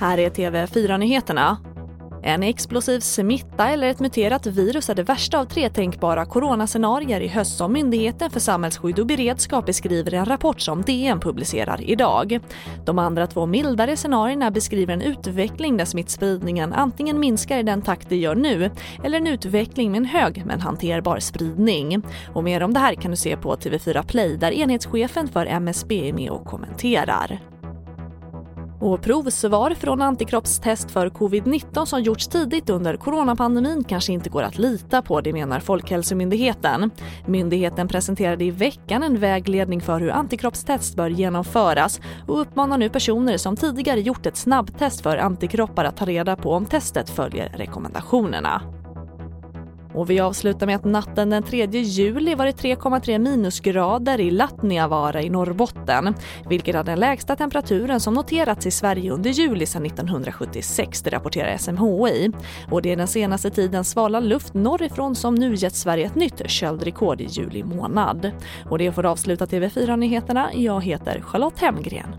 Här är TV4-nyheterna. En explosiv smitta eller ett muterat virus är det värsta av tre tänkbara coronascenarier i höst som Myndigheten för samhällsskydd och beredskap beskriver i en rapport som DN publicerar idag. De andra två mildare scenarierna beskriver en utveckling där smittspridningen antingen minskar i den takt det gör nu eller en utveckling med en hög men hanterbar spridning. Och mer om det här kan du se på TV4 Play där enhetschefen för MSB är med och kommenterar. Och provsvar från antikroppstest för covid-19 som gjorts tidigt under coronapandemin kanske inte går att lita på, det menar Folkhälsomyndigheten. Myndigheten presenterade i veckan en vägledning för hur antikroppstest bör genomföras och uppmanar nu personer som tidigare gjort ett snabbtest för antikroppar att ta reda på om testet följer rekommendationerna. Och vi avslutar med att natten den 3 juli var det 3,3 minusgrader i Latniavaara i Norrbotten, vilket är den lägsta temperaturen som noterats i Sverige under juli sedan 1976, det rapporterar SMHI. Och det är den senaste tidens svala luft norrifrån som nu gett Sverige ett nytt köldrekord i juli månad. Och det får avsluta TV4-nyheterna. Jag heter Charlotte Hemgren.